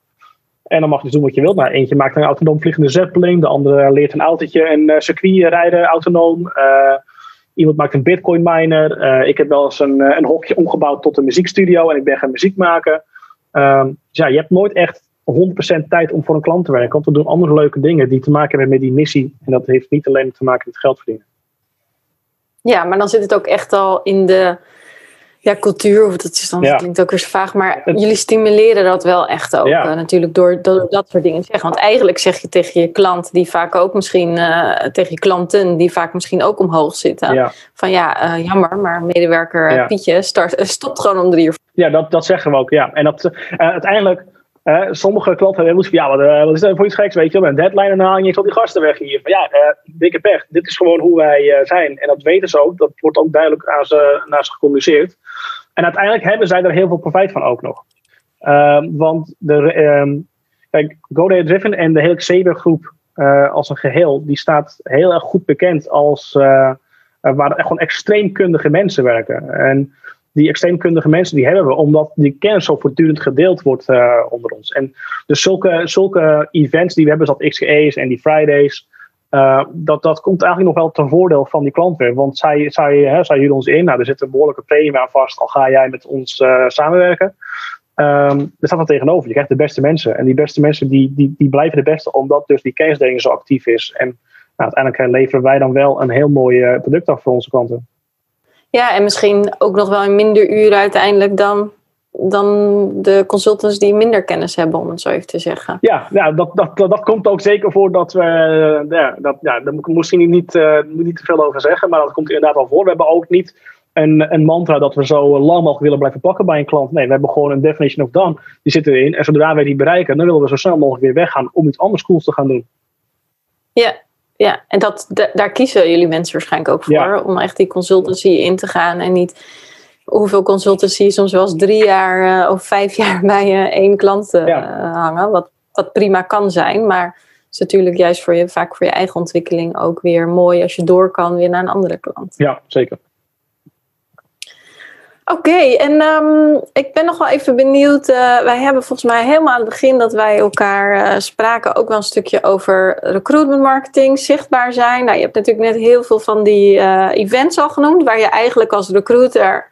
En dan mag je dus doen wat je wilt. Nou, eentje maakt een autonoom vliegende zeppelin. De andere leert een autootje eh, circuit rijden, autonoom. Eh, iemand maakt een bitcoin miner. Eh, ik heb wel eens een, eh, een hokje omgebouwd tot een muziekstudio. En ik ben gaan muziek maken. Ehm, dus ja, je hebt nooit echt 100% tijd om voor een klant te werken. Want we doen andere leuke dingen die te maken hebben met die missie. En dat heeft niet alleen te maken met geld verdienen. Ja, maar dan zit het ook echt al in de ja, cultuur. Of dat, is dan, Ja. klinkt ook weer zo vaag. Maar Het- jullie stimuleren dat wel echt ook. Ja. eh, natuurlijk door, door dat soort dingen te zeggen. Want eigenlijk zeg je tegen je klant, die vaak ook misschien, eh, tegen je klanten, die vaak misschien ook omhoog zitten. Ja. Van ja, eh, jammer, maar medewerker. Pietje start, stopt gewoon om drie uur. Ja, dat, dat zeggen we ook. Ja. En dat, uiteindelijk, eh, sommige klanten hebben van ja, wat, eh, wat is dat voor iets geks? Weet je wel, een deadline en haal je al die gasten weg hier. Van ja, eh, dikke pech. Dit is gewoon hoe wij eh, zijn. En dat weten ze ook. Dat wordt ook duidelijk aan ze, naar ze gecommuniceerd. En uiteindelijk hebben zij er heel veel profijt van ook nog. Ehm, want de, ehm, kijk, GoDaddy Driven en de hele Xaber groep als een geheel, die staat heel erg goed bekend als waar gewoon extreem kundige mensen werken. En die extreemkundige mensen die hebben we, omdat die kennis zo voortdurend gedeeld wordt eh, onder ons. En dus zulke, zulke events die we hebben, zoals XGA's en die Fridays, eh, dat, dat komt eigenlijk nog wel ten voordeel van die klant weer. Want zij, zij, hè, zij huren ons in, nou, er zit een behoorlijke premie aan vast, al ga jij met ons eh, samenwerken. Ehm er staat dan tegenover. Je krijgt de beste mensen. En die beste mensen die, die, die blijven de beste omdat dus die kennisdeling zo actief is. En nou, uiteindelijk leveren wij dan wel een heel mooi product af voor onze klanten. Ja, en misschien ook nog wel in minder uren uiteindelijk dan, dan de consultants die minder kennis hebben, om het zo even te zeggen. Ja, ja dat, dat, dat, dat komt ook zeker voor dat we. eh, ja, dat, ja, daar moet ik misschien niet, eh, niet te veel over zeggen, maar dat komt inderdaad al voor. We hebben ook niet een, een mantra dat we zo lang mogelijk willen blijven plakken bij een klant. Nee, we hebben gewoon een definition of done. Die zit erin. En zodra wij die bereiken, dan willen we zo snel mogelijk weer weggaan om iets anders cools te gaan doen. Ja, ja. en dat, da- daar kiezen jullie mensen waarschijnlijk ook voor, Ja. om echt die consultancy in te gaan en niet hoeveel je soms wel eens drie jaar eh, of vijf jaar bij eh, één klant eh, Ja. hangen, wat, wat prima kan zijn, maar het is natuurlijk juist voor je, vaak voor je eigen ontwikkeling ook weer mooi als je door kan weer naar een andere klant. Ja, zeker. Oké, en ehm, ik ben nog wel even benieuwd. eh, wij hebben volgens mij helemaal aan het begin dat wij elkaar eh, spraken ook wel een stukje over recruitment marketing, zichtbaar zijn. Nou, je hebt natuurlijk net heel veel van die eh, events al genoemd, waar je eigenlijk als recruiter,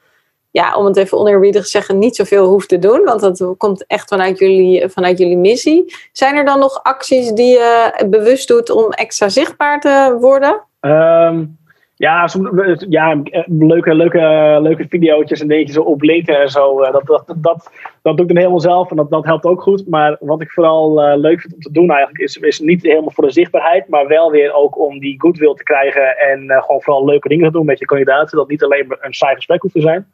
ja, om het even oneerbiedig te zeggen, niet zoveel hoeft te doen, want dat komt echt vanuit jullie, vanuit jullie missie. Zijn er dan nog acties die je bewust doet om extra zichtbaar te worden? Ehm, ja, som- ja, eh, leuke, leuke, leuke video's en dingetjes op LinkedIn en zo. eh, Dat, dat, dat, dat doe ik dan helemaal zelf en dat, dat helpt ook goed. Maar wat ik vooral eh, leuk vind om te doen eigenlijk is, is niet helemaal voor de zichtbaarheid, maar wel weer ook om die goodwill te krijgen en eh, gewoon vooral leuke dingen te doen met je kandidaten. Dat niet alleen een saai gesprek hoeft te zijn.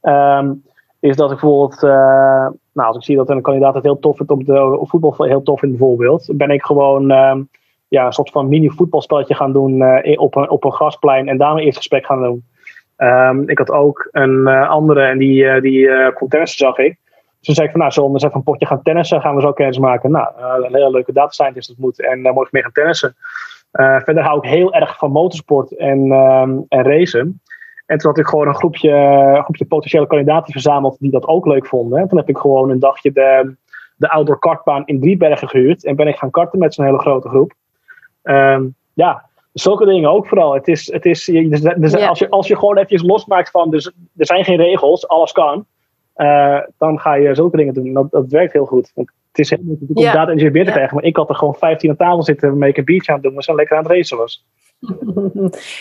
Ehm, is dat ik bijvoorbeeld, eh, nou, als ik zie dat een kandidaat het heel tof vindt om op voetbal heel tof vindt bijvoorbeeld, ben ik gewoon ehm, ja, een soort van mini voetbalspelletje gaan doen eh, op, een, op een grasplein en daar mijn eerste gesprek gaan doen. Ehm, ik had ook een eh, andere en die, eh, die kon zag ik. Dus toen zei ik van, nou, zullen we eens even een potje gaan tennissen? Gaan we zo kennis maken? Nou, een hele leuke data scientist ontmoet en daar mocht ik mee gaan tennissen. Verder hou ik heel erg van motorsport en, ehm, en racen. En toen had ik gewoon een groepje, groepje potentiële kandidaten verzameld die dat ook leuk vonden. En toen heb ik gewoon een dagje de, de outdoor kartbaan in Driebergen gehuurd. En ben ik gaan karten met zo'n hele grote groep. Ehm, ja, zulke dingen ook vooral. Het is, het is, Ja. als, je, als je gewoon even losmaakt van, dus, er zijn geen regels, alles kan. eh, dan ga je zulke dingen doen. Dat, dat werkt heel goed. Want het is heel moeilijk om Ja. data binnen te Ja. krijgen. Maar ik had er gewoon 15 aan tafel zitten waarmee ik een biertje aan het doen was en lekker aan het racen was.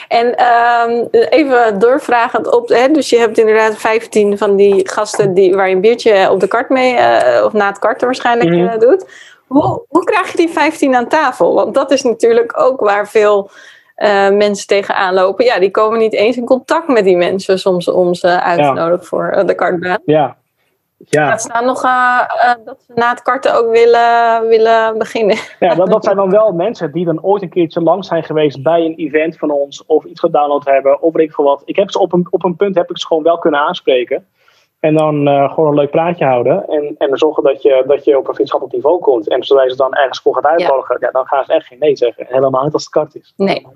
En ehm, even doorvragend op, hè, dus je hebt inderdaad 15 van die gasten die, waar je een biertje op de kart mee, eh, of na het karten waarschijnlijk Mhm. eh, doet. Hoe, hoe krijg je die 15 aan tafel? Want dat is natuurlijk ook waar veel eh, mensen tegenaan lopen. Ja, die komen niet eens in contact met die mensen soms om ze uit te Ja. nodigen voor eh, de kartbaan. Ja. Ja. Laat staan nog eh, dat ze na het karten ook willen, willen beginnen. Ja, dat, dat zijn dan wel mensen die dan ooit een keertje lang zijn geweest bij een event van ons. Of iets gedownload hebben. Of weet ik veel wat. Ik heb ze op een, op een punt heb ik ze gewoon wel kunnen aanspreken. En dan eh, gewoon een leuk praatje houden. En, en zorgen dat je, dat je op een vriendschappelijk niveau komt. En zodra je ze dan ergens voor gaat uitnodigen. Ja. dan gaan ze echt geen nee zeggen. Helemaal niet als het kart is. Nee.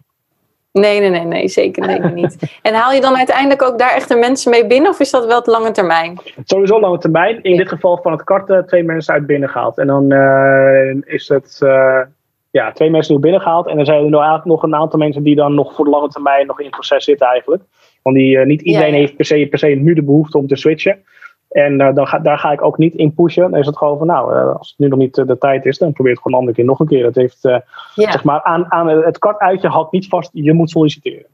Nee, nee, nee, nee, zeker nee, niet. En haal je dan uiteindelijk ook daar echt de mensen mee binnen of is dat wel het lange termijn? Sowieso lange termijn. In Ja. dit geval van het karten twee mensen uit binnen gehaald. En dan eh, is het eh, ja, twee mensen die binnengehaald. En dan zijn er nog, nog een aantal mensen die dan nog voor de lange termijn nog in het proces zitten eigenlijk. Want die, eh, niet iedereen Ja, heeft per se, per se nu de behoefte om te switchen. En eh, dan ga, daar ga ik ook niet in pushen. Dan is het gewoon van nou, eh, als het nu nog niet de tijd is, dan probeer het gewoon een andere keer nog een keer. Het heeft Ja. zeg maar aan, aan het kartuitje houdt niet vast, je moet solliciteren.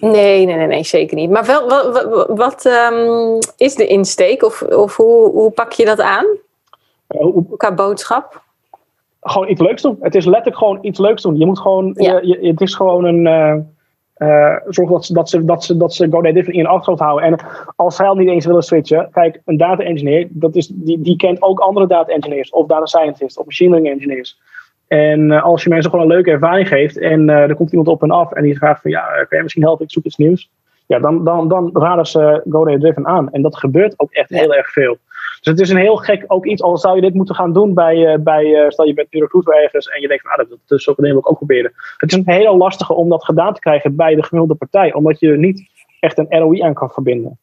Nee, nee, nee, nee, zeker niet. Maar wel, wat, wat, wat ehm, is de insteek of, of hoe, hoe pak je dat aan hoe- qua boodschap? gewoon iets leuks doen. Het is letterlijk gewoon iets leuks doen. Je moet gewoon, Ja. je, je- het is gewoon een. Eh zorg dat ze, dat ze, dat ze, dat ze GoDaddy in hun achterhoofd houden. En als zij al niet eens willen switchen, kijk, een data engineer, dat is, die, die kent ook andere data engineers, of data scientists, of machine learning engineers. En eh, als je mensen gewoon een leuke ervaring geeft en eh, er komt iemand op en af en die vraagt van ja, kan jij misschien helpen, ik zoek iets nieuws. Ja, dan, dan, dan raden ze GoDaddy Driven aan. En dat gebeurt ook echt heel erg veel. Dus het is een heel gek ook iets, al zou je dit moeten gaan doen bij, eh, bij eh, stel je bent nu recruiter ergens en je denkt van ah, dat, dat is ook een wil ik ook proberen. Het is een hele lastige om dat gedaan te krijgen bij de gemiddelde partij, omdat je er niet echt een ROI aan kan verbinden.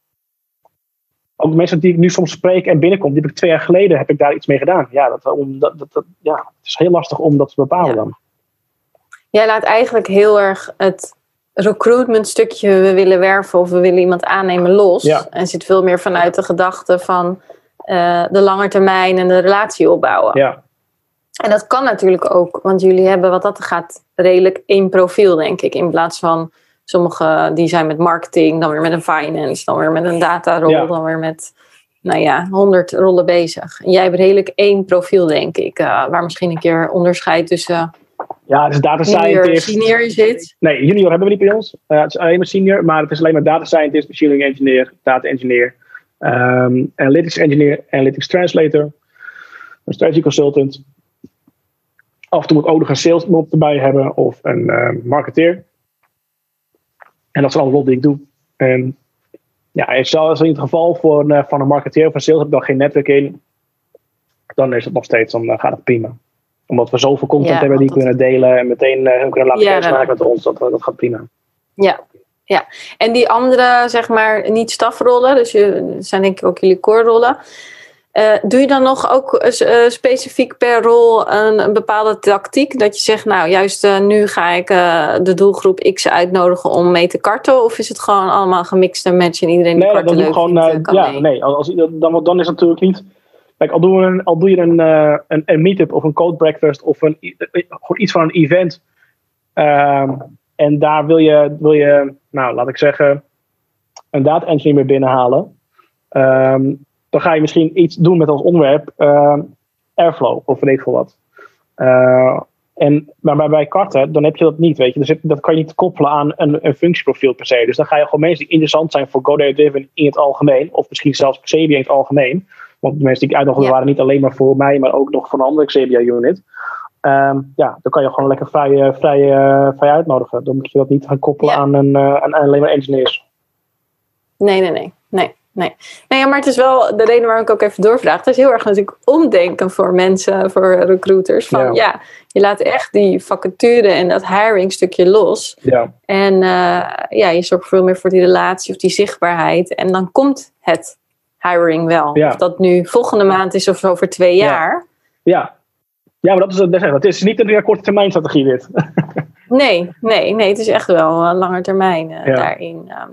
Ook de mensen die ik nu soms spreek en binnenkom, die heb ik twee jaar geleden heb ik daar iets mee gedaan. Ja, dat, om, dat, dat, dat- ja het is heel lastig om dat te bepalen Ja. dan. Jij laat eigenlijk heel erg het recruitment stukje, we willen werven of we willen iemand aannemen los. Ja. En zit veel meer vanuit de gedachte van eh, de lange termijn en de relatie opbouwen. Ja, En dat kan natuurlijk ook, want jullie hebben wat dat gaat redelijk één profiel, denk ik. In plaats van sommige die zijn met marketing, dan weer met een finance, dan weer met een datarol, Ja. dan weer met, nou ja, honderd rollen bezig. En jij hebt redelijk één profiel, denk ik, eh, waar misschien een keer onderscheid tussen ja het is data junior scientist. senior zit. Nee, junior hebben we niet bij ons. Eh, het is alleen maar senior, maar het is alleen maar data scientist, machine learning engineer, data engineer, ehm, analytics engineer, analytics translator, een strategy consultant. Af en toe moet ik ook nog een sales iemand erbij hebben of een eh, marketeer. En dat zijn alle rollen die ik doe. En ja, zelfs in het geval voor, een, eh, van een marketeer of een sales heb ik dan geen netwerk in, dan is het nog steeds, dan eh, gaat het prima. Omdat we zoveel content Ja, hebben die we want kunnen delen en meteen eh, kunnen laten Ja, kennismaken dat- met ons, dat, dat gaat prima. Ja, ja. En die andere, zeg maar, niet stafrollen, dus je, dat zijn denk ik ook jullie core rollen. Eh, doe je dan nog ook eh, eh, specifiek per rol een, een bepaalde tactiek? Dat je zegt, nou, juist nu ga ik de doelgroep X uitnodigen om mee te karten? Of is het gewoon allemaal gemixte match en iedereen die Nee, karten leuk gewoon. vindt, ja, mee? nee, als, dan, dan is het natuurlijk niet. Kijk, al doe je een, al doe je een, een, een meetup of een code breakfast of een, gewoon iets van een event. En daar wil je, wil je, nou laat ik zeggen, een data engineer mee binnenhalen. ehm, dan ga je misschien iets doen met als onderwerp ehm, Airflow of weet ik veel wat. Eh, en, maar bij, karten, dan heb je dat niet, weet je. Dus dat kan je niet koppelen aan een, een functieprofiel per se. Dus dan ga je gewoon mensen die interessant zijn voor GoDaddy Driven in het algemeen, of misschien zelfs Xebia in het algemeen. Want de mensen die ik uitnodigde Ja. waren niet alleen maar voor mij, maar ook nog voor een andere Xebia-unit. Ehm, ja, dan kan je gewoon lekker vrij, eh, vrij, eh, vrij uitnodigen. Dan moet je dat niet gaan koppelen Ja. aan, een, eh, aan alleen maar engineers. Nee, nee, nee. nee. Nee, nee ja, maar het is wel de reden waarom ik ook even doorvraag. Het is heel erg natuurlijk omdenken voor mensen, voor recruiters. Van Ja. ja, je laat echt die vacature en dat hiring stukje los. Ja, En ja, je zorgt veel meer voor die relatie of die zichtbaarheid. En dan komt het hiring wel. Of dat nu volgende maand is of over twee Ja. jaar. ja. Ja maar dat is, dat is, het is niet een korte termijn strategie dit. Nee, nee, nee. Het is echt wel een lange termijn eh, Ja. daarin. Ehm.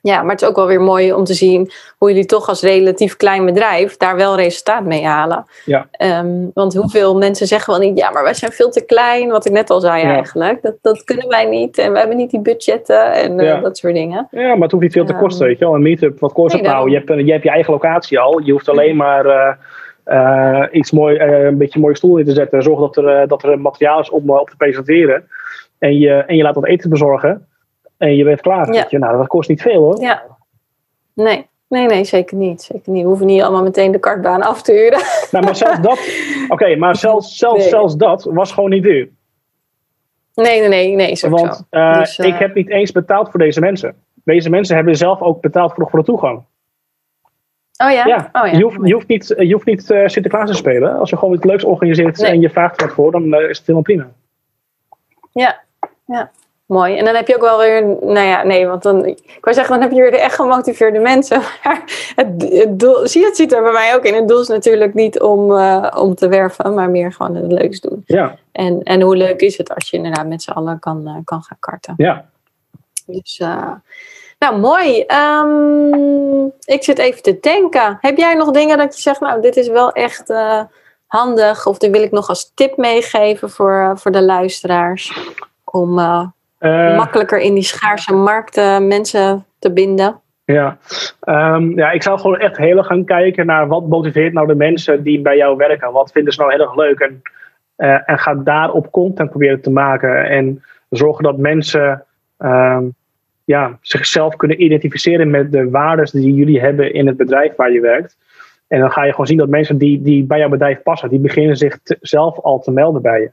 ja, maar het is ook wel weer mooi om te zien hoe jullie toch als relatief klein bedrijf daar wel resultaat mee halen. Ja. Ehm, want hoeveel mensen zeggen wel niet, ja, maar wij zijn veel te klein, wat ik net al zei Ja. eigenlijk. Dat, dat kunnen wij niet en we hebben niet die budgetten en eh, Ja. dat soort dingen. Ja, maar het hoeft niet veel te Ehm, kosten, weet je wel. Een meetup, wat kost nee, het nou? Je hebt, je hebt je eigen locatie al. Je hoeft alleen maar eh, eh, iets mooi, eh, een beetje een mooie stoel in te zetten. Zorg dat er, eh, dat er materiaal is om op te presenteren. En je, en je laat wat eten bezorgen. En je bent klaar. Ja. je. Nou, dat kost niet veel hoor. Ja. Nee. Nee, nee, zeker niet. Zeker niet. We hoeven niet allemaal meteen de kartbaan af te huren. Nou, maar zelfs dat, oké, maar zelfs, zelfs, Nee. zelfs dat was gewoon niet duur. Nee, nee, nee, nee, is Want zo. Dus, ik heb niet eens betaald voor deze mensen. Deze mensen hebben zelf ook betaald voor, voor de toegang. Oh ja? Ja, Oh, ja. je hoeft, je hoeft niet, je hoeft niet eh, Sinterklaas te spelen. Als je gewoon iets leuks organiseert Nee. en je vraagt wat voor, dan eh, is het helemaal prima. Ja, ja. Mooi. En dan heb je ook wel weer, nou ja, nee, want dan, ik wou zeggen, dan heb je weer de echt gemotiveerde mensen. Maar het, het doel, zie het zit er bij mij ook in. Het doel is natuurlijk niet om, eh, om te werven, maar meer gewoon het leuks doen. Ja, En, en hoe leuk is het als je inderdaad met z'n allen kan, eh, kan gaan karten. ja. Dus, eh, nou, mooi. Ehm, ik zit even te denken. Heb jij nog dingen dat je zegt, nou, dit is wel echt eh, handig, of dit wil ik nog als tip meegeven voor, eh, voor de luisteraars? Om eh, makkelijker in die schaarse markten mensen te binden. ja. Ehm, ja, ik zou gewoon echt heel erg gaan kijken naar wat motiveert nou de mensen die bij jou werken. Wat vinden ze nou heel erg leuk? En, en ga daarop content proberen te maken. En zorgen dat mensen ehm, ja, zichzelf kunnen identificeren met de waarden die jullie hebben in het bedrijf waar je werkt. En dan ga je gewoon zien dat mensen die, die bij jouw bedrijf passen, die beginnen zich te- zelf al te melden bij je.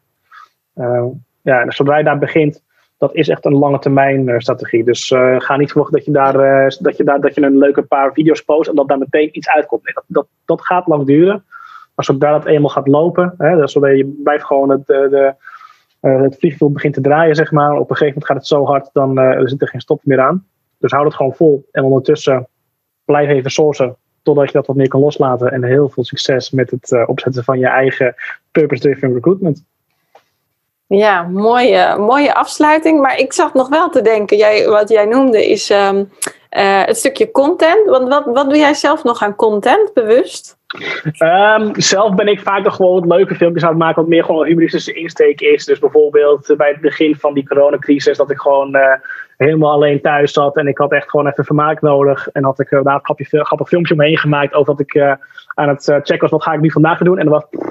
Ehm, ja, en zodra je daar begint, dat is echt een lange termijn eh, strategie. Dus eh, ga niet verwachten dat je, daar, eh, dat, je daar, dat je een leuke paar video's post en dat daar meteen iets uitkomt. Nee, dat, dat, dat gaat lang duren. Maar zodra dat eenmaal gaat lopen, hè, zodra je blijft gewoon het, de, het vliegveld begint te draaien, zeg maar. Op een gegeven moment gaat het zo hard, dan eh, zit er geen stop meer aan. Dus hou het gewoon vol. En ondertussen blijf even sourcen totdat je dat wat meer kan loslaten. En heel veel succes met het eh, opzetten van je eigen purpose-driven recruitment. Ja, mooie, mooie afsluiting. Maar ik zat nog wel te denken, jij, wat jij noemde is Eh, het stukje content. Want wat, wat doe jij zelf nog aan content, bewust? Ehm, zelf ben ik vaak nog gewoon wat leuke filmpjes aan het maken, wat meer gewoon een humoristische insteek is. Dus bijvoorbeeld eh, bij het begin van die coronacrisis, dat ik gewoon eh, helemaal alleen thuis zat en ik had echt gewoon even vermaak nodig. En had ik uh, daar een grappig, grappig filmpje omheen gemaakt over dat ik aan het checken was, wat ga ik nu vandaag doen? En dat was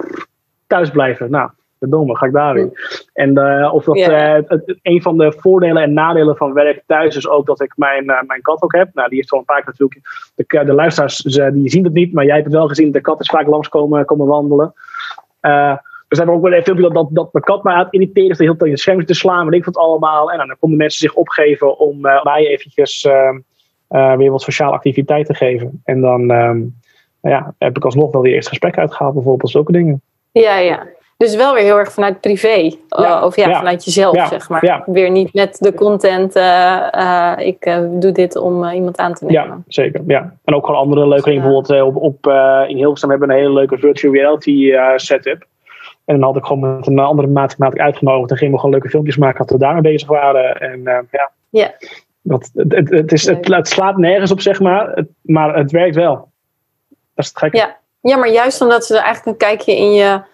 thuis blijven. Nou, verdomme, ga ik daarin. En uh, of dat yeah. uh, een van de voordelen en nadelen van werk thuis is ook dat ik mijn, uh, mijn kat ook heb. Nou, die heeft wel een paar keer natuurlijk. De, de luisteraars die zien het niet, maar jij hebt het wel gezien. De kat is vaak langs komen, komen wandelen. dus hebben we ook wel een filmpje dat, dat, dat mijn kat mij aan het irriteren is. De hele tijd in het scherm te slaan, weet ik wat allemaal. En dan konden mensen zich opgeven om mij eventjes weer wat sociale activiteit te geven. En dan ja, heb ik alsnog wel weer eerst gesprek uitgehaald, bijvoorbeeld, zulke dingen. Ja, ja. Dus wel weer heel erg vanuit privé. Ja, of ja, ja, vanuit jezelf, zeg maar. Weer niet met de content. Uh, uh, ik uh, doe dit om iemand aan te nemen. Ja, zeker. Ja. En ook gewoon andere leuke dingen. Bijvoorbeeld op, op, in Hilversum hebben we een hele leuke virtual reality setup. En dan had ik gewoon met een andere maat, maat uitgenodigd. En gingen we gewoon leuke filmpjes maken. Dat we daarmee bezig waren. En ja. ja. Dat, het, het, het, is, het, het, slaat nergens op, zeg maar. Het, maar het werkt wel. Dat is het gekke. Ja. ja, maar juist omdat ze er eigenlijk een kijkje in je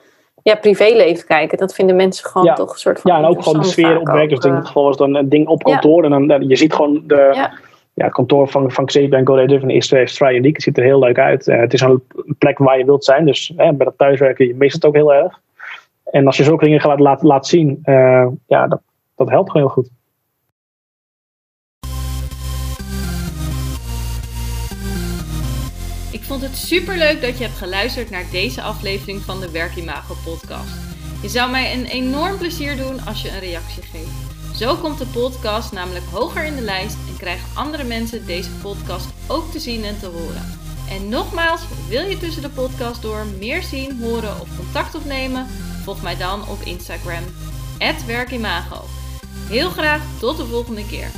ja, privéleven kijken. Dat vinden mensen gewoon toch een soort van. Ja, en ook gewoon de sfeer op werk. Dus in dit geval was dan een ding op kantoor. En dan, je ziet gewoon de, ja. ja het kantoor van, van Xavier en Godet van is, is vrij uniek. Het ziet er heel leuk uit. Uh, het is een plek waar je wilt zijn. Dus bij dat thuiswerken, je mist het ook heel erg. En als je zulke dingen gaat laten, laten zien, uh, ja, dat, dat helpt gewoon heel goed. Vond het superleuk dat je hebt geluisterd naar deze aflevering van de Werkimago podcast. Je zou mij een enorm plezier doen als je een reactie geeft. Zo komt de podcast namelijk hoger in de lijst en krijgen andere mensen deze podcast ook te zien en te horen. En nogmaals, wil je tussen de podcast door meer zien, horen of contact opnemen? Volg mij dan op Instagram, werkimago. Heel graag tot de volgende keer.